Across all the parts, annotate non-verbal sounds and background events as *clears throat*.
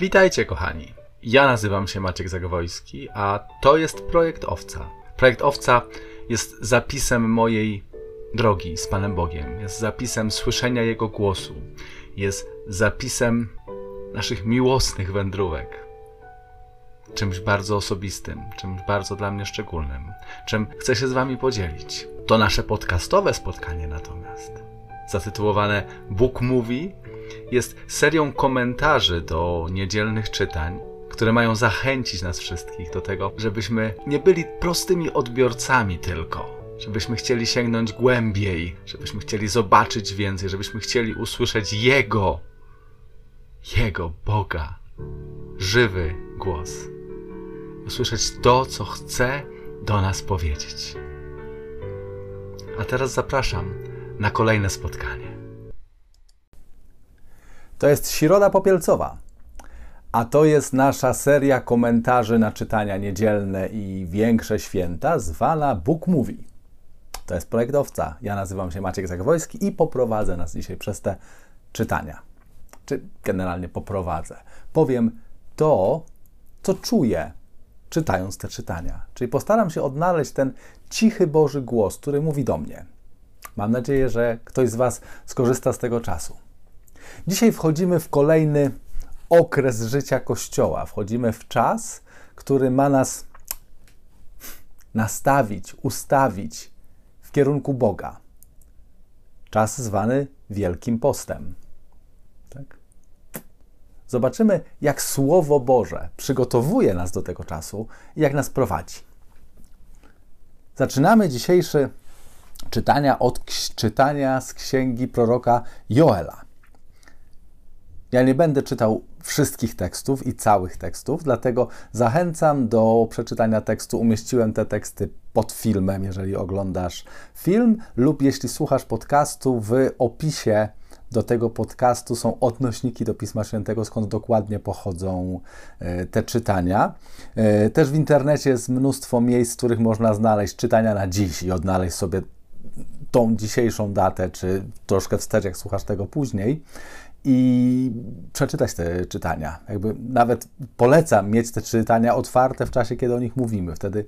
Witajcie, kochani. Ja nazywam się Maciek Zagowojski, a to jest Projekt Owca. Projekt Owca jest zapisem mojej drogi z Panem Bogiem, jest zapisem słyszenia Jego głosu, jest zapisem naszych miłosnych wędrówek. Czymś bardzo osobistym, czymś bardzo dla mnie szczególnym, czym chcę się z Wami podzielić. To nasze podcastowe spotkanie natomiast, zatytułowane Bóg mówi, jest serią komentarzy do niedzielnych czytań, które mają zachęcić nas wszystkich do tego, żebyśmy nie byli prostymi odbiorcami tylko, żebyśmy chcieli sięgnąć głębiej, żebyśmy chcieli zobaczyć więcej, żebyśmy chcieli usłyszeć Jego, Jego Boga, żywy głos. Usłyszeć to, co chce do nas powiedzieć. A teraz zapraszam na kolejne spotkanie. To jest Środa Popielcowa, a to jest nasza seria komentarzy na czytania niedzielne i większe święta, zwana Bóg Mówi. To jest projektowca. Ja nazywam się Maciek Zagwojski i poprowadzę nas dzisiaj przez te czytania. Czy generalnie poprowadzę. Powiem to, co czuję, czytając te czytania. Czyli postaram się odnaleźć ten cichy Boży głos, który mówi do mnie. Mam nadzieję, że ktoś z Was skorzysta z tego czasu. Dzisiaj wchodzimy w kolejny okres życia Kościoła. Wchodzimy w czas, który ma nas nastawić, ustawić w kierunku Boga. Czas zwany Wielkim Postem. Tak? Zobaczymy, jak Słowo Boże przygotowuje nas do tego czasu i jak nas prowadzi. Zaczynamy dzisiejsze czytania od czytania z księgi proroka Joela. Ja nie będę czytał wszystkich tekstów i całych tekstów, dlatego zachęcam do przeczytania tekstu. Umieściłem te teksty pod filmem, jeżeli oglądasz film, lub jeśli słuchasz podcastu, w opisie do tego podcastu są odnośniki do Pisma Świętego, skąd dokładnie pochodzą e, te czytania. E, też w internecie jest mnóstwo miejsc, w których można znaleźć czytania na dziś i odnaleźć sobie tą dzisiejszą datę, czy troszkę wstecz, jak słuchasz tego później i przeczytać te czytania. Jakby nawet polecam mieć te czytania otwarte w czasie, kiedy o nich mówimy. Wtedy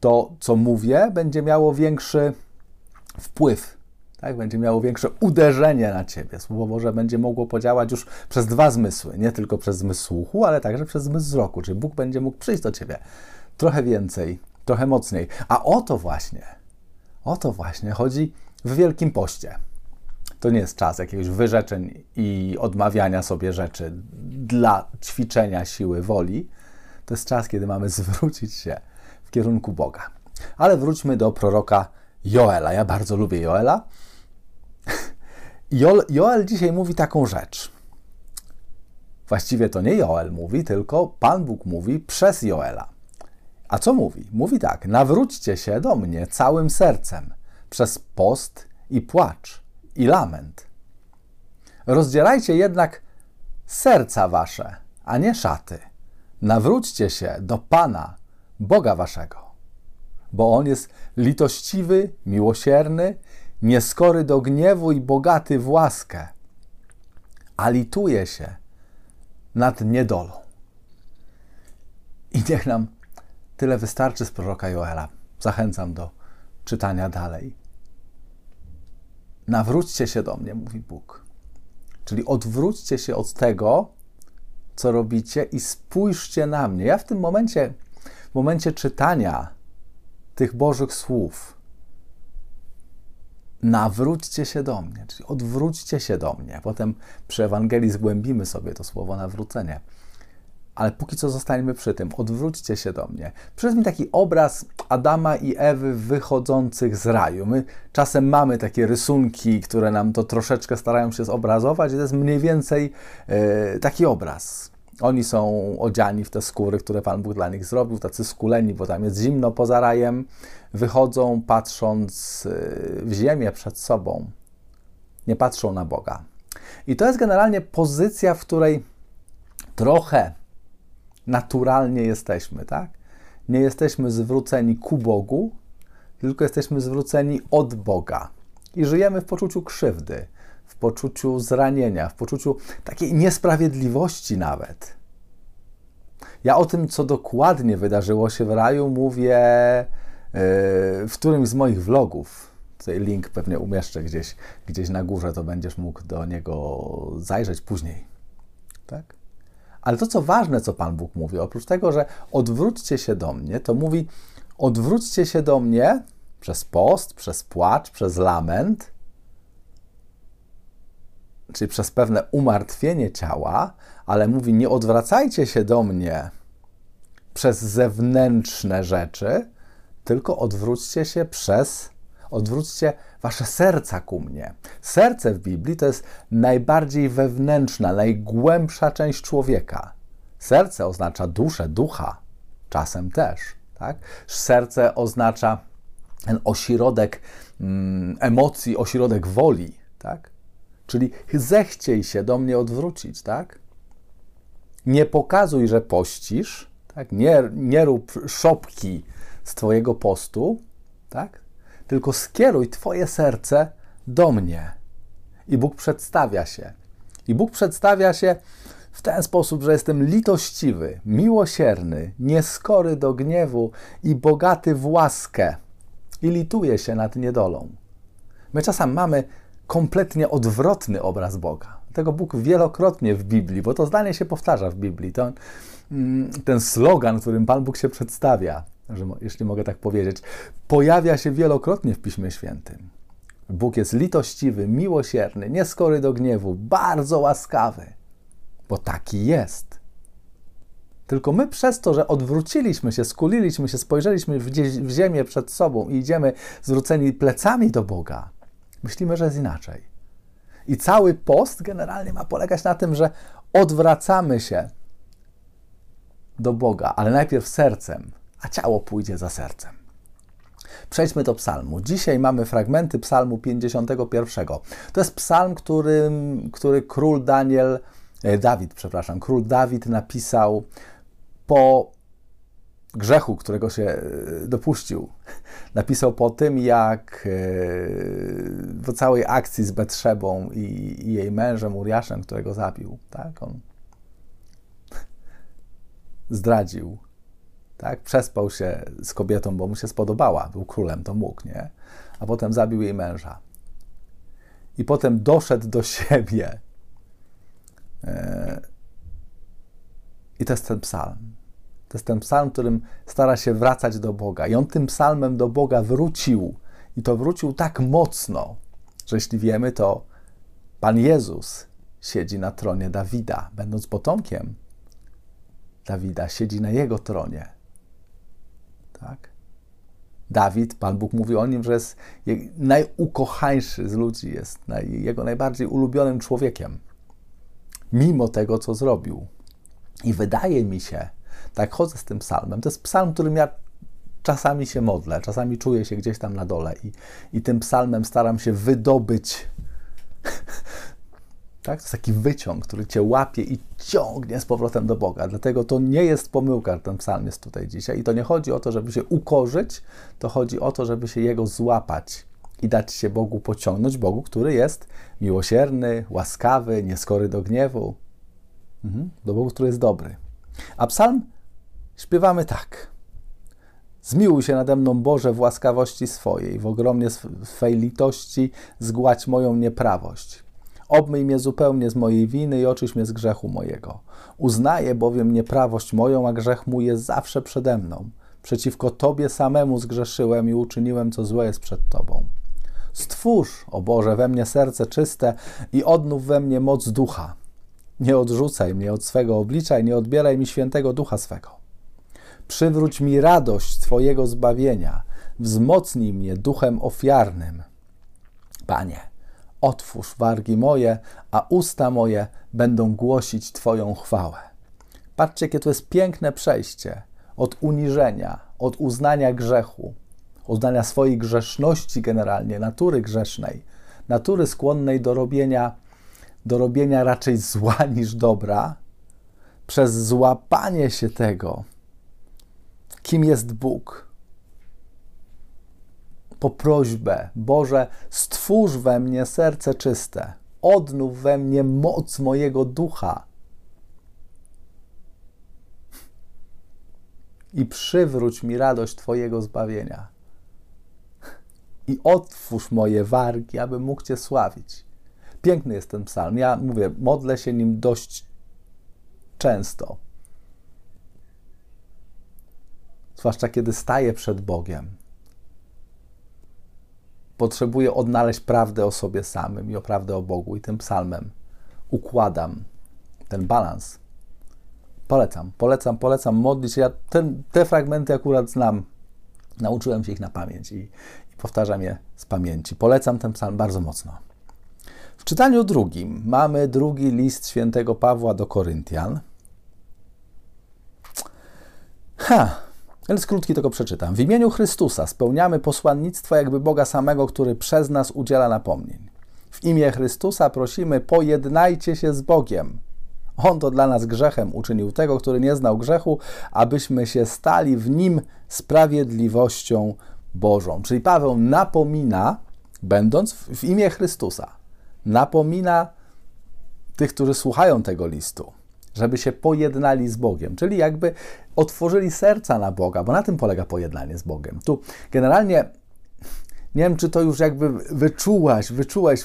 to, co mówię, będzie miało większy wpływ, tak? będzie miało większe uderzenie na ciebie. Słowo Boże będzie mogło podziałać już przez dwa zmysły, nie tylko przez zmysł słuchu, ale także przez zmysł wzroku. Czyli Bóg będzie mógł przyjść do ciebie trochę więcej, trochę mocniej. A o to właśnie, o to właśnie chodzi w Wielkim Poście. To nie jest czas jakiegoś wyrzeczeń i odmawiania sobie rzeczy dla ćwiczenia siły woli. To jest czas, kiedy mamy zwrócić się w kierunku Boga. Ale wróćmy do proroka Joela. Ja bardzo lubię Joela. Joel dzisiaj mówi taką rzecz. Właściwie to nie Joel mówi, tylko Pan Bóg mówi przez Joela. A co mówi? Mówi tak: Nawróćcie się do mnie całym sercem przez post i płacz i lament. Rozdzielajcie jednak serca wasze, a nie szaty. Nawróćcie się do Pana, Boga waszego, bo On jest litościwy, miłosierny, nieskory do gniewu i bogaty w łaskę, a lituje się nad niedolą. I niech nam tyle wystarczy z proroka Joela. Zachęcam do czytania dalej. Nawróćcie się do mnie, mówi Bóg. Czyli odwróćcie się od tego, co robicie i spójrzcie na mnie. Ja w tym momencie, w momencie czytania tych Bożych słów, nawróćcie się do mnie, czyli odwróćcie się do mnie. Potem przy Ewangelii zgłębimy sobie to słowo nawrócenie ale póki co zostańmy przy tym. Odwróćcie się do mnie. Przyszedł mi taki obraz Adama i Ewy wychodzących z raju. My czasem mamy takie rysunki, które nam to troszeczkę starają się zobrazować, i to jest mniej więcej e, taki obraz. Oni są odziani w te skóry, które Pan Bóg dla nich zrobił, tacy skuleni, bo tam jest zimno poza rajem. Wychodzą patrząc e, w ziemię przed sobą. Nie patrzą na Boga. I to jest generalnie pozycja, w której trochę naturalnie jesteśmy, tak? Nie jesteśmy zwróceni ku Bogu, tylko jesteśmy zwróceni od Boga. I żyjemy w poczuciu krzywdy, w poczuciu zranienia, w poczuciu takiej niesprawiedliwości nawet. Ja o tym, co dokładnie wydarzyło się w raju, mówię e, w którymś z moich vlogów. Tutaj link pewnie umieszczę gdzieś, gdzieś na górze, to będziesz mógł do niego zajrzeć później. Tak? Ale to, co ważne, co Pan Bóg mówi, oprócz tego, że odwróćcie się do mnie, to mówi: odwróćcie się do mnie przez post, przez płacz, przez lament, czyli przez pewne umartwienie ciała, ale mówi: nie odwracajcie się do mnie przez zewnętrzne rzeczy, tylko odwróćcie się przez, odwróćcie wasze serca ku mnie. Serce w Biblii to jest najbardziej wewnętrzna, najgłębsza część człowieka. Serce oznacza duszę, ducha, czasem też. Tak? Serce oznacza ten ośrodek mm, emocji, ośrodek woli. Tak? Czyli zechciej się do mnie odwrócić. Tak? Nie pokazuj, że pościsz, tak? nie, nie rób szopki z Twojego postu, tak? Tylko skieruj Twoje serce do mnie. I Bóg przedstawia się. I Bóg przedstawia się w ten sposób, że jestem litościwy, miłosierny, nieskory do gniewu i bogaty w łaskę. I lituję się nad niedolą. My czasem mamy kompletnie odwrotny obraz Boga. Tego Bóg wielokrotnie w Biblii, bo to zdanie się powtarza w Biblii. To, mm, ten slogan, którym Pan Bóg się przedstawia, że, jeśli mogę tak powiedzieć, pojawia się wielokrotnie w Piśmie Świętym. Bóg jest litościwy, miłosierny, nieskory do gniewu, bardzo łaskawy, bo taki jest. Tylko my przez to, że odwróciliśmy się, skuliliśmy się, spojrzeliśmy w ziemię przed sobą i idziemy zwróceni plecami do Boga, myślimy, że jest inaczej. I cały post generalnie ma polegać na tym, że odwracamy się do Boga, ale najpierw sercem, a ciało pójdzie za sercem. Przejdźmy do psalmu. Dzisiaj mamy fragmenty psalmu 51. To jest psalm, który, który król Daniel, e, Dawid, przepraszam, król Dawid napisał po grzechu, którego się e, dopuścił. *laughs* Napisał po tym, jak po e, całej akcji z Betrzebą i, i jej mężem Uriaszem, którego zabił. Tak? On *laughs* zdradził tak? Przespał się z kobietą, bo mu się spodobała, był królem, to mógł, nie? A potem zabił jej męża. I potem doszedł do siebie. E, I to jest ten psalm. To jest ten psalm, którym stara się wracać do Boga. I on tym psalmem do Boga wrócił. I to wrócił tak mocno, że jeśli wiemy, to Pan Jezus siedzi na tronie Dawida, będąc potomkiem Dawida, siedzi na jego tronie. Tak? Dawid, Pan Bóg mówi o nim, że jest najukochańszy z ludzi, jest jego najbardziej ulubionym człowiekiem. Mimo tego, co zrobił. I wydaje mi się, tak chodzę z tym psalmem, to jest psalm, którym ja czasami się modlę, czasami czuję się gdzieś tam na dole i, i tym psalmem staram się wydobyć tak? To jest taki wyciąg, który cię łapie i ciągnie z powrotem do Boga. Dlatego to nie jest pomyłka, ten psalm jest tutaj dzisiaj. I to nie chodzi o to, żeby się ukorzyć, to chodzi o to, żeby się Jego złapać i dać się Bogu pociągnąć, Bogu, który jest miłosierny, łaskawy, nieskory do gniewu, mhm. do Bogu, który jest dobry. A psalm śpiewamy tak. Zmiłuj się nade mną, Boże, w łaskawości swojej, w ogromnie swej litości zgładź moją nieprawość. Obmyj mnie zupełnie z mojej winy i oczyś mnie z grzechu mojego. Uznaję bowiem nieprawość moją, a grzech mój jest zawsze przede mną. Przeciwko Tobie samemu zgrzeszyłem i uczyniłem, co złe jest przed Tobą. Stwórz, o Boże, we mnie serce czyste i odnów we mnie moc ducha. Nie odrzucaj mnie od swego oblicza i nie odbieraj mi świętego ducha swego. Przywróć mi radość Twojego zbawienia, wzmocnij mnie duchem ofiarnym. Panie, Otwórz wargi moje, a usta moje będą głosić Twoją chwałę. Patrzcie, jakie to jest piękne przejście od uniżenia, od uznania grzechu, uznania swojej grzeszności generalnie, natury grzesznej, natury skłonnej do robienia, do robienia raczej zła *laughs* niż dobra, przez złapanie się tego, kim jest Bóg, po prośbę: Boże, stwórz we mnie serce czyste, odnów we mnie moc mojego ducha. i przywróć mi radość Twojego zbawienia. I otwórz moje wargi, abym mógł Cię sławić. Piękny jest ten psalm. Ja mówię, modlę się nim dość często. Zwłaszcza kiedy staję przed Bogiem. Potrzebuję odnaleźć prawdę o sobie samym i o prawdę o Bogu, i tym psalmem układam ten balans. Polecam, polecam, polecam modlić. Ja ten, te fragmenty akurat znam. Nauczyłem się ich na pamięć i, i powtarzam je z pamięci. Polecam ten psalm bardzo mocno. W czytaniu drugim mamy drugi list świętego Pawła do Koryntian. Ha, więc krótki tylko przeczytam. W imieniu Chrystusa spełniamy posłannictwo jakby Boga samego, który przez nas udziela napomnień. W imię Chrystusa prosimy, pojednajcie się z Bogiem. On to dla nas grzechem uczynił tego, który nie znał grzechu, abyśmy się stali w nim sprawiedliwością Bożą. Czyli Paweł napomina, będąc w imię Chrystusa, napomina tych, którzy słuchają tego listu, żeby się pojednali z Bogiem, czyli jakby otworzyli serca na Boga, bo na tym polega pojednanie z Bogiem. Tu generalnie nie wiem, czy to już jakby wyczułaś, wyczułaś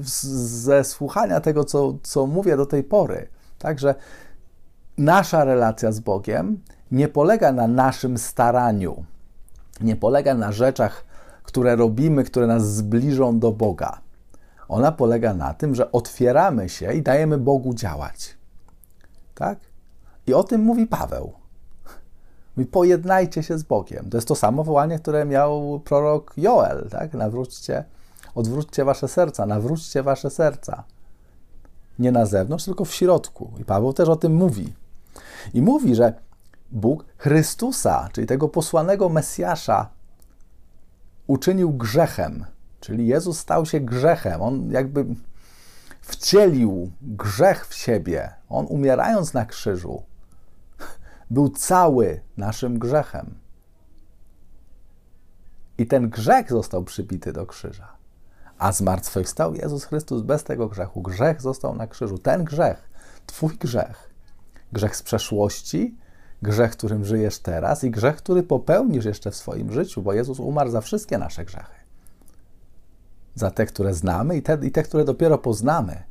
ze słuchania tego, co, co mówię do tej pory. Także nasza relacja z Bogiem nie polega na naszym staraniu, nie polega na rzeczach, które robimy, które nas zbliżą do Boga. Ona polega na tym, że otwieramy się i dajemy Bogu działać. Tak? I o tym mówi Paweł. Mówi, pojednajcie się z Bogiem. To jest to samo wołanie, które miał prorok Joel, tak? Nawróćcie, odwróćcie wasze serca, nawróćcie wasze serca. Nie na zewnątrz, tylko w środku. I Paweł też o tym mówi. I mówi, że Bóg Chrystusa, czyli tego posłanego Mesjasza, uczynił grzechem. Czyli Jezus stał się grzechem. On jakby wcielił grzech w siebie. On umierając na krzyżu, był cały naszym grzechem. I ten grzech został przybity do krzyża. A zmartwychwstał Jezus Chrystus bez tego grzechu. Grzech został na krzyżu. Ten grzech, Twój grzech, grzech z przeszłości, grzech, którym żyjesz teraz i grzech, który popełnisz jeszcze w swoim życiu, bo Jezus umarł za wszystkie nasze grzechy. Za te, które znamy i te, i te które dopiero poznamy.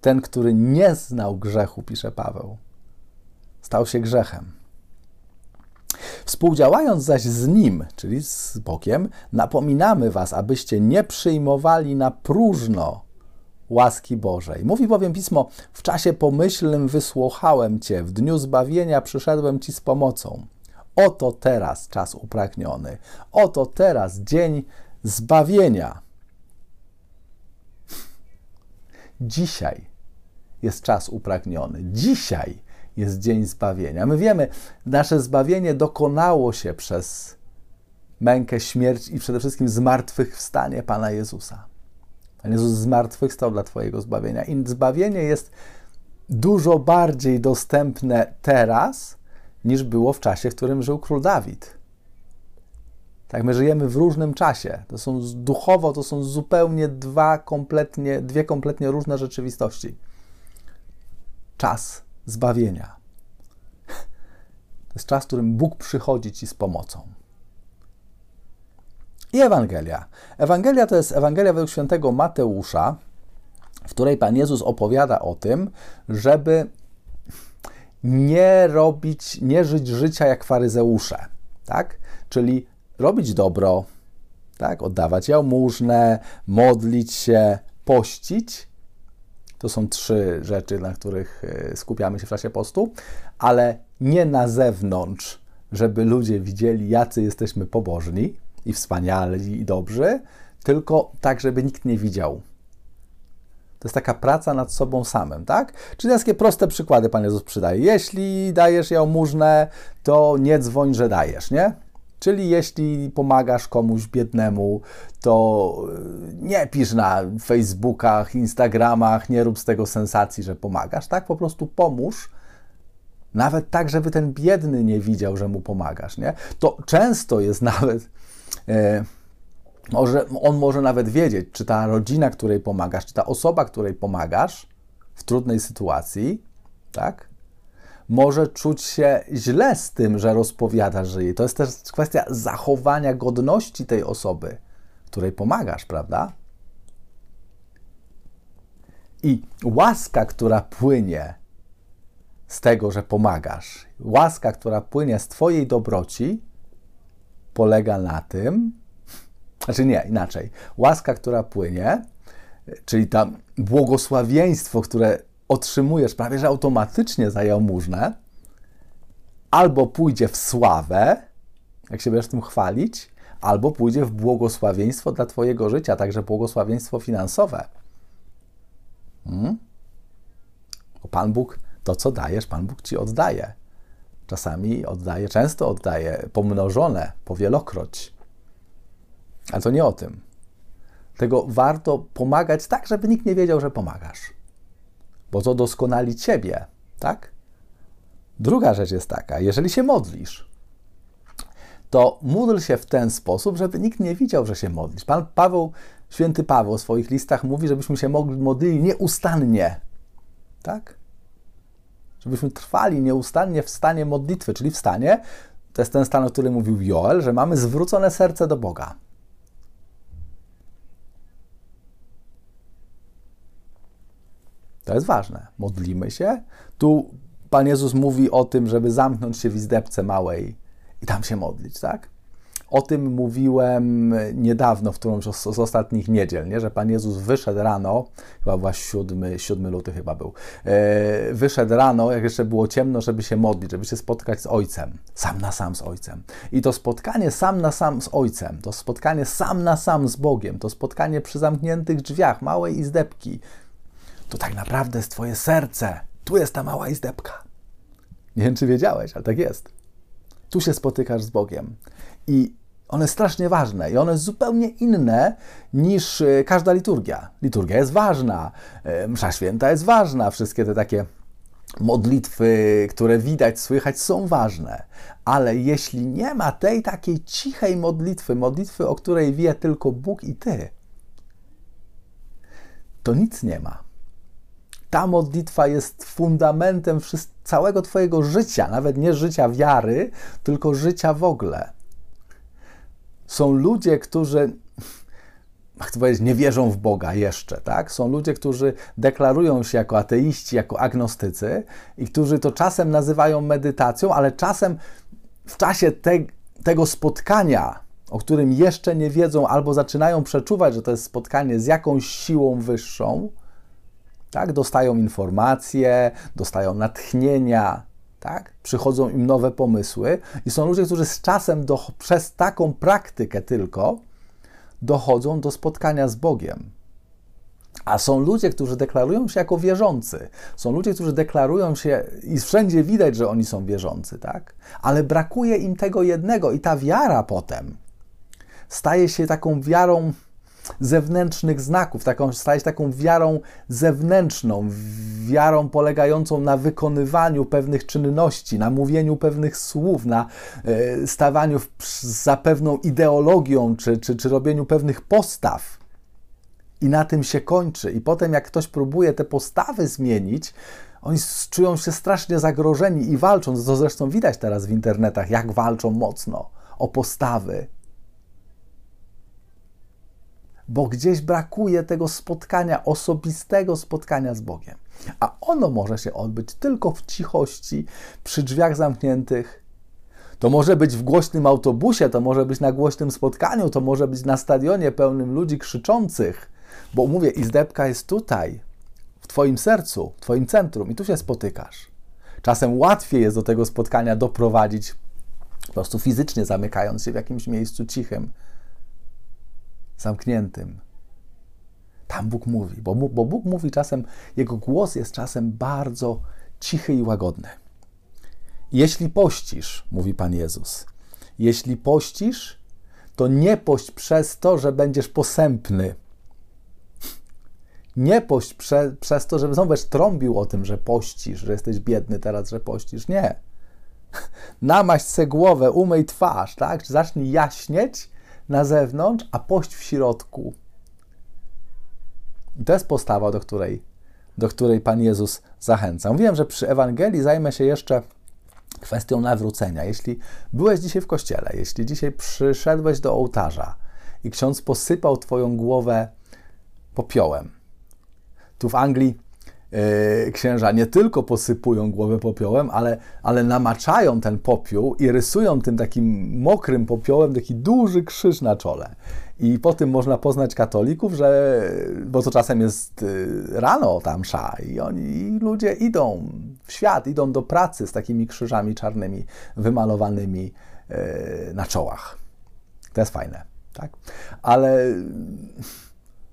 Ten, który nie znał grzechu, pisze Paweł, stał się grzechem. Współdziałając zaś z Nim, czyli z Bogiem, napominamy Was, abyście nie przyjmowali na próżno łaski Bożej. Mówi bowiem Pismo, w czasie pomyślnym wysłuchałem Cię, w dniu zbawienia przyszedłem Ci z pomocą. Oto teraz czas upragniony, oto teraz dzień zbawienia. Dzisiaj jest czas upragniony. Dzisiaj jest dzień zbawienia. My wiemy, nasze zbawienie dokonało się przez mękę, śmierć i przede wszystkim zmartwychwstanie Pana Jezusa. Pan Jezus zmartwychwstał dla Twojego zbawienia. I zbawienie jest dużo bardziej dostępne teraz, niż było w czasie, w którym żył król Dawid. Tak, my żyjemy w różnym czasie. To są duchowo, to są zupełnie dwa kompletnie, dwie kompletnie różne rzeczywistości czas zbawienia. To jest czas, w którym Bóg przychodzi ci z pomocą. I Ewangelia. Ewangelia to jest Ewangelia według świętego Mateusza, w której Pan Jezus opowiada o tym, żeby nie robić, nie żyć życia jak faryzeusze, tak? Czyli robić dobro, tak? Oddawać jałmużnę, modlić się, pościć, to są trzy rzeczy, na których e, skupiamy się w czasie postu, ale nie na zewnątrz, żeby ludzie widzieli, jacy jesteśmy pobożni i wspaniali i dobrzy, tylko tak, żeby nikt nie widział. To jest taka praca nad sobą samym, tak? Czyli takie proste przykłady Pan Jezus przydaje. Jeśli dajesz jałmużnę, to nie dzwoń, że dajesz, nie? Czyli jeśli pomagasz komuś biednemu, to y, nie pisz na Facebookach, Instagramach, nie rób z tego sensacji, że pomagasz, tak? Po prostu pomóż, nawet tak, żeby ten biedny nie widział, że mu pomagasz, nie? To często jest nawet, e, może, on może nawet wiedzieć, czy ta rodzina, której pomagasz, czy ta osoba, której pomagasz w trudnej sytuacji, tak? Może czuć się źle z tym, że rozpowiadasz, że jej. To jest też kwestia zachowania godności tej osoby, której pomagasz, prawda? I łaska, która płynie z tego, że pomagasz, łaska, która płynie z Twojej dobroci, polega na tym, znaczy nie, inaczej. Łaska, która płynie, czyli tam błogosławieństwo, które otrzymujesz prawie że automatycznie za jałmużnę, albo pójdzie w sławę, jak się będziesz tym chwalić, albo pójdzie w błogosławieństwo dla Twojego życia, także błogosławieństwo finansowe. Hmm? Bo Pan Bóg, to co dajesz, Pan Bóg Ci oddaje. Czasami oddaje, często oddaje, pomnożone, powielokroć. Ale to nie o tym. Tego warto pomagać tak, żeby nikt nie wiedział, że pomagasz. Bo to doskonali ciebie, tak? Druga rzecz jest taka, jeżeli się modlisz, to módl się w ten sposób, żeby nikt nie widział, że się modlisz. Pan Paweł, święty Paweł w swoich listach mówi, żebyśmy się mogli modlili nieustannie. Tak? Żebyśmy trwali nieustannie w stanie modlitwy, czyli w stanie, to jest ten stan, o którym mówił Joel, że mamy zwrócone serce do Boga. To jest ważne. Modlimy się. Tu Pan Jezus mówi o tym, żeby zamknąć się w izdebce małej i tam się modlić, tak? O tym mówiłem niedawno, w którąś z ostatnich niedziel, nie? że Pan Jezus wyszedł rano, chyba była 7, 7 luty chyba był, e, wyszedł rano, jak jeszcze było ciemno, żeby się modlić, żeby się spotkać z Ojcem, sam na sam z Ojcem. I to spotkanie sam na sam z Ojcem, to spotkanie sam na sam z Bogiem, to spotkanie przy zamkniętych drzwiach, małej izdebki, to tak naprawdę jest Twoje serce. Tu jest ta mała izdebka. Nie wiem, czy wiedziałeś, ale tak jest. Tu się spotykasz z Bogiem. I one jest strasznie ważne i one jest zupełnie inne niż e, każda liturgia. Liturgia jest ważna, e, msza święta jest ważna, wszystkie te takie modlitwy, które widać, słychać, są ważne. Ale jeśli nie ma tej takiej cichej modlitwy, modlitwy, o której wie tylko Bóg i Ty, to nic nie ma ta modlitwa jest fundamentem całego Twojego życia, nawet nie życia wiary, tylko życia w ogóle. Są ludzie, którzy chcę powiedzieć, nie wierzą w Boga jeszcze, tak? Są ludzie, którzy deklarują się jako ateiści, jako agnostycy i którzy to czasem nazywają medytacją, ale czasem w czasie te, tego spotkania, o którym jeszcze nie wiedzą, albo zaczynają przeczuwać, że to jest spotkanie z jakąś siłą wyższą, tak? Dostają informacje, dostają natchnienia, tak? Przychodzą im nowe pomysły i są ludzie, którzy z czasem do, przez taką praktykę tylko dochodzą do spotkania z Bogiem. A są ludzie, którzy deklarują się jako wierzący. Są ludzie, którzy deklarują się i wszędzie widać, że oni są wierzący, tak? Ale brakuje im tego jednego i ta wiara potem staje się taką wiarą zewnętrznych znaków, taką, stać taką wiarą zewnętrzną, wiarą polegającą na wykonywaniu pewnych czynności, na mówieniu pewnych słów, na e, stawaniu za pewną ideologią, czy, czy, czy robieniu pewnych postaw. I na tym się kończy. I potem, jak ktoś próbuje te postawy zmienić, oni czują się strasznie zagrożeni i walczą. To zresztą widać teraz w internetach, jak walczą mocno o postawy, bo gdzieś brakuje tego spotkania, osobistego spotkania z Bogiem. A ono może się odbyć tylko w cichości, przy drzwiach zamkniętych. To może być w głośnym autobusie, to może być na głośnym spotkaniu, to może być na stadionie pełnym ludzi krzyczących, bo mówię, izdebka jest tutaj, w Twoim sercu, w Twoim centrum i tu się spotykasz. Czasem łatwiej jest do tego spotkania doprowadzić, po prostu fizycznie zamykając się w jakimś miejscu cichym, zamkniętym. Tam Bóg mówi, bo, bo Bóg mówi czasem, Jego głos jest czasem bardzo cichy i łagodny. Jeśli pościsz, mówi Pan Jezus, jeśli pościsz, to nie pość przez to, że będziesz posępny. Nie pość prze, przez to, żeby znowu będziesz trąbił o tym, że pościsz, że jesteś biedny teraz, że pościsz. Nie. *laughs* Namaść se głowę, umyj twarz, tak? Zacznij jaśnieć na zewnątrz, a pość w środku. To jest postawa, do której do której Pan Jezus zachęca. Wiem, że przy Ewangelii zajmę się jeszcze kwestią nawrócenia. Jeśli byłeś dzisiaj w kościele, jeśli dzisiaj przyszedłeś do ołtarza i ksiądz posypał Twoją głowę popiołem, tu w Anglii księża nie tylko posypują głowę popiołem, ale, ale namaczają ten popiół i rysują tym takim mokrym popiołem taki duży krzyż na czole. I po tym można poznać katolików, że, bo to czasem jest yy, rano tam msza i oni i ludzie idą w świat, idą do pracy z takimi krzyżami czarnymi wymalowanymi yy, na czołach. To jest fajne, tak? Ale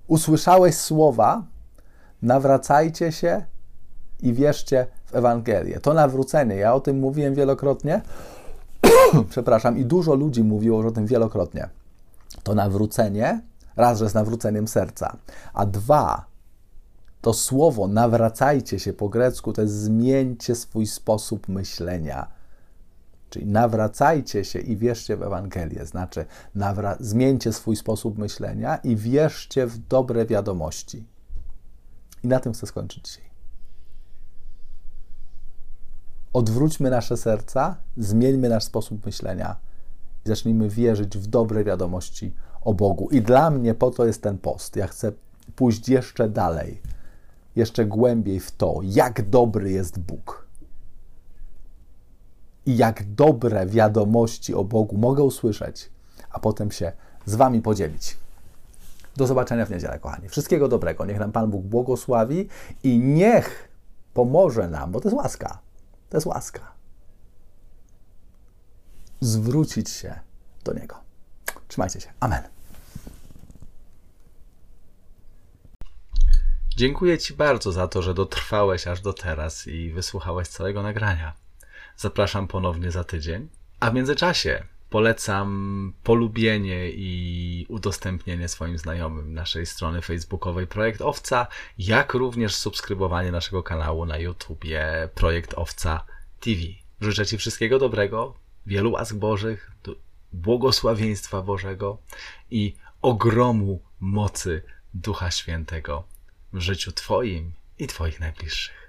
usłyszałeś słowa, nawracajcie się i wierzcie w Ewangelię. To nawrócenie, ja o tym mówiłem wielokrotnie, *clears throat* przepraszam, i dużo ludzi mówiło o tym wielokrotnie. To nawrócenie, raz, że z nawróceniem serca, a dwa, to słowo nawracajcie się po grecku to jest zmieńcie swój sposób myślenia. Czyli nawracajcie się i wierzcie w Ewangelię, znaczy zmieńcie swój sposób myślenia i wierzcie w dobre wiadomości. I na tym chcę skończyć dzisiaj. Odwróćmy nasze serca, zmieńmy nasz sposób myślenia i zacznijmy wierzyć w dobre wiadomości o Bogu. I dla mnie po to jest ten post. Ja chcę pójść jeszcze dalej, jeszcze głębiej w to, jak dobry jest Bóg. I jak dobre wiadomości o Bogu mogę usłyszeć, a potem się z Wami podzielić. Do zobaczenia w niedzielę, kochani. Wszystkiego dobrego. Niech nam Pan Bóg błogosławi i niech pomoże nam, bo to jest łaska. To jest łaska. Zwrócić się do Niego. Trzymajcie się. Amen. Dziękuję Ci bardzo za to, że dotrwałeś aż do teraz i wysłuchałeś całego nagrania. Zapraszam ponownie za tydzień. A w międzyczasie polecam polubienie i udostępnienie swoim znajomym naszej strony facebookowej Projekt Owca, jak również subskrybowanie naszego kanału na YouTubie Projekt Owca TV. Życzę Ci wszystkiego dobrego, wielu łask Bożych, błogosławieństwa Bożego i ogromu mocy Ducha Świętego w życiu Twoim i Twoich najbliższych.